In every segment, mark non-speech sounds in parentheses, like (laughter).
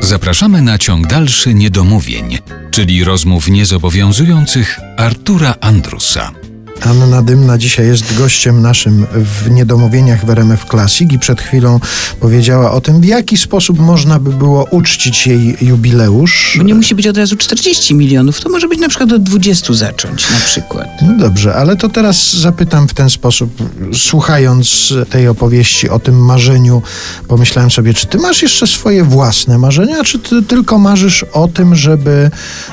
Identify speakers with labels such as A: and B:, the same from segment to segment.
A: Zapraszamy na ciąg dalszy niedomówień, czyli rozmów niezobowiązujących Artura Andrusa.
B: Anna Dymna dzisiaj jest gościem naszym w Niedomówieniach w RMF Classic i przed chwilą powiedziała o tym, w jaki sposób można by było uczcić jej jubileusz.
C: Bo nie musi być od razu 40 milionów, to może być na przykład od 20 zacząć na przykład.
B: No dobrze, ale to teraz zapytam w ten sposób. Słuchając tej opowieści o tym marzeniu, pomyślałem sobie, czy ty masz jeszcze swoje własne marzenia, czy ty tylko marzysz o tym, żeby,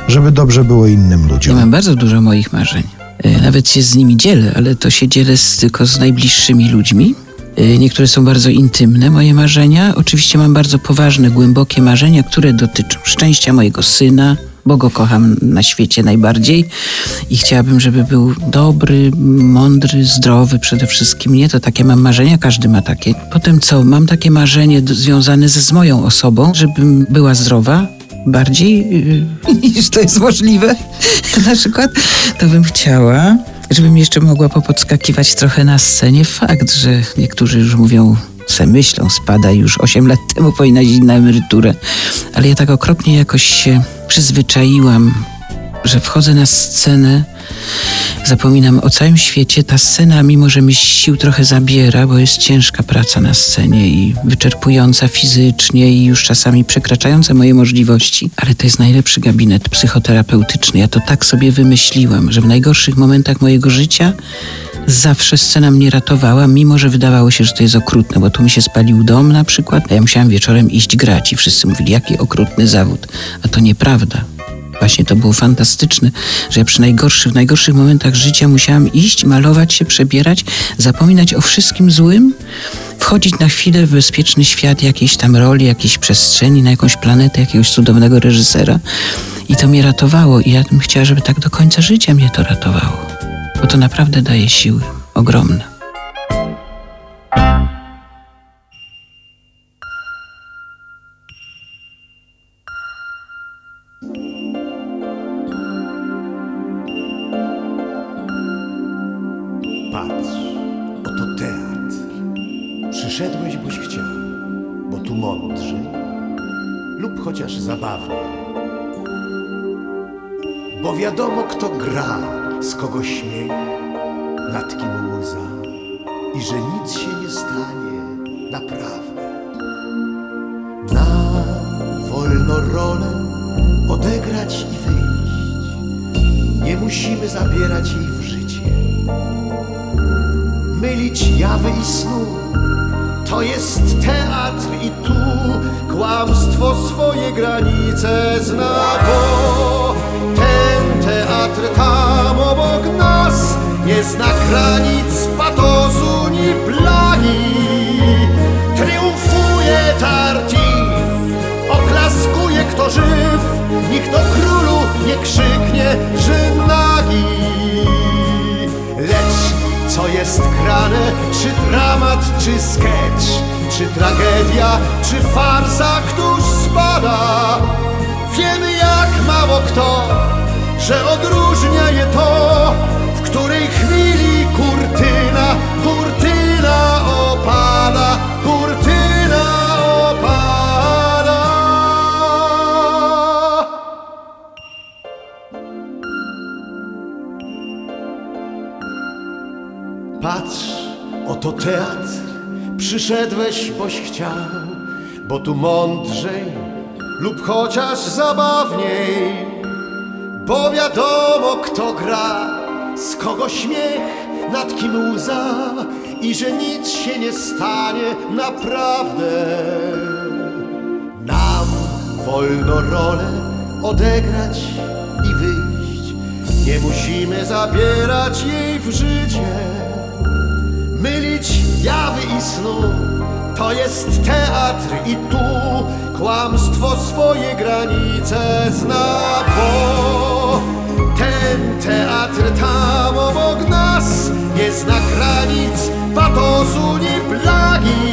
B: żeby dobrze było innym
C: Ja
B: ludziom?
C: mam bardzo dużo moich marzeń. E, Nawet się z nimi dzielę, ale to się dzielę z, tylko z najbliższymi ludźmi. E, Niektóre są bardzo intymne, moje marzenia. Oczywiście mam bardzo poważne, głębokie marzenia, które dotyczą szczęścia mojego syna, bo go kocham na świecie najbardziej i chciałabym, żeby był dobry, mądry, zdrowy przede wszystkim. Nie, to takie mam marzenia, każdy ma takie. Potem co? Mam takie marzenie związane z, z moją osobą, żebym była zdrowa, bardziej yy, (laughs) niż to jest możliwe. (laughs) Na przykład to bym chciała, żebym jeszcze mogła popodskakiwać trochę na scenie. Fakt, że niektórzy już mówią, se myślą, spada już 8 lat temu powinna iść na emeryturę. Ale ja tak okropnie jakoś się przyzwyczaiłam, że wchodzę na scenę, zapominam o całym świecie. Ta scena, mimo że mi sił trochę zabiera, bo jest ciężka praca na scenie i wyczerpująca fizycznie i już czasami przekraczająca moje możliwości, ale to jest najlepszy gabinet psychoterapeutyczny. Ja to tak sobie wymyśliłam, że w najgorszych momentach mojego życia zawsze scena mnie ratowała, mimo że wydawało się, że to jest okrutne, bo tu mi się spalił dom na przykład, a ja musiałam wieczorem iść grać i wszyscy mówili, jaki okrutny zawód. A to nieprawda. Właśnie to było fantastyczne, że ja przy najgorszych, w najgorszych momentach życia musiałam iść, malować się, przebierać, zapominać o wszystkim złym, wchodzić na chwilę w bezpieczny świat jakiejś tam roli, jakiejś przestrzeni, na jakąś planetę, jakiegoś cudownego reżysera. I to mnie ratowało i ja bym chciała, żeby tak do końca życia mnie to ratowało. Bo to naprawdę daje siły ogromne.
D: Patrz, oto teatr. Przyszedłeś, boś chciał, bo tu mądrzej lub chociaż zabawniej. Bo wiadomo, kto gra, z kogo śmiech, nad kim łza i że nic się nie stanie naprawdę. Nam wolno rolę odegrać i wyjść. Nie musimy zabierać jej w życie mylić jawy i snu. To jest teatr i tu kłamstwo swoje granice zna, bo ten teatr tam obok nas nie zna granic patosu ni plagi. Triumfuje Tartif, oklaskuje kto żyw, nikt o królu nie krzyknie, że jest grane, czy dramat, czy sketch, czy tragedia, czy farsa, któż spada? Wiemy jak mało kto, że odróżnia je to, w której chwili kurtyna, Patrz, oto teatr, przyszedłeś, boś chciał, bo tu mądrzej lub chociaż zabawniej, bo wiadomo kto gra, z kogo śmiech, nad kim łza i że nic się nie stanie naprawdę. Nam wolno rolę odegrać i wyjść, nie musimy zabierać jej w życie i snu. To jest teatr i tu kłamstwo swoje granice zna, bo ten teatr tam obok nas nie zna granic patosu ni plagi.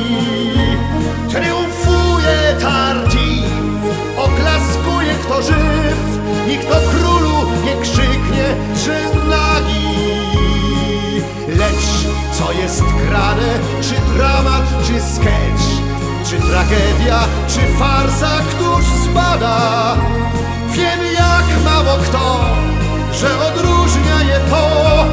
D: czy sketch, czy tragedia, czy farsa, któż zbada? Wiem jak mało kto, że odróżnia je to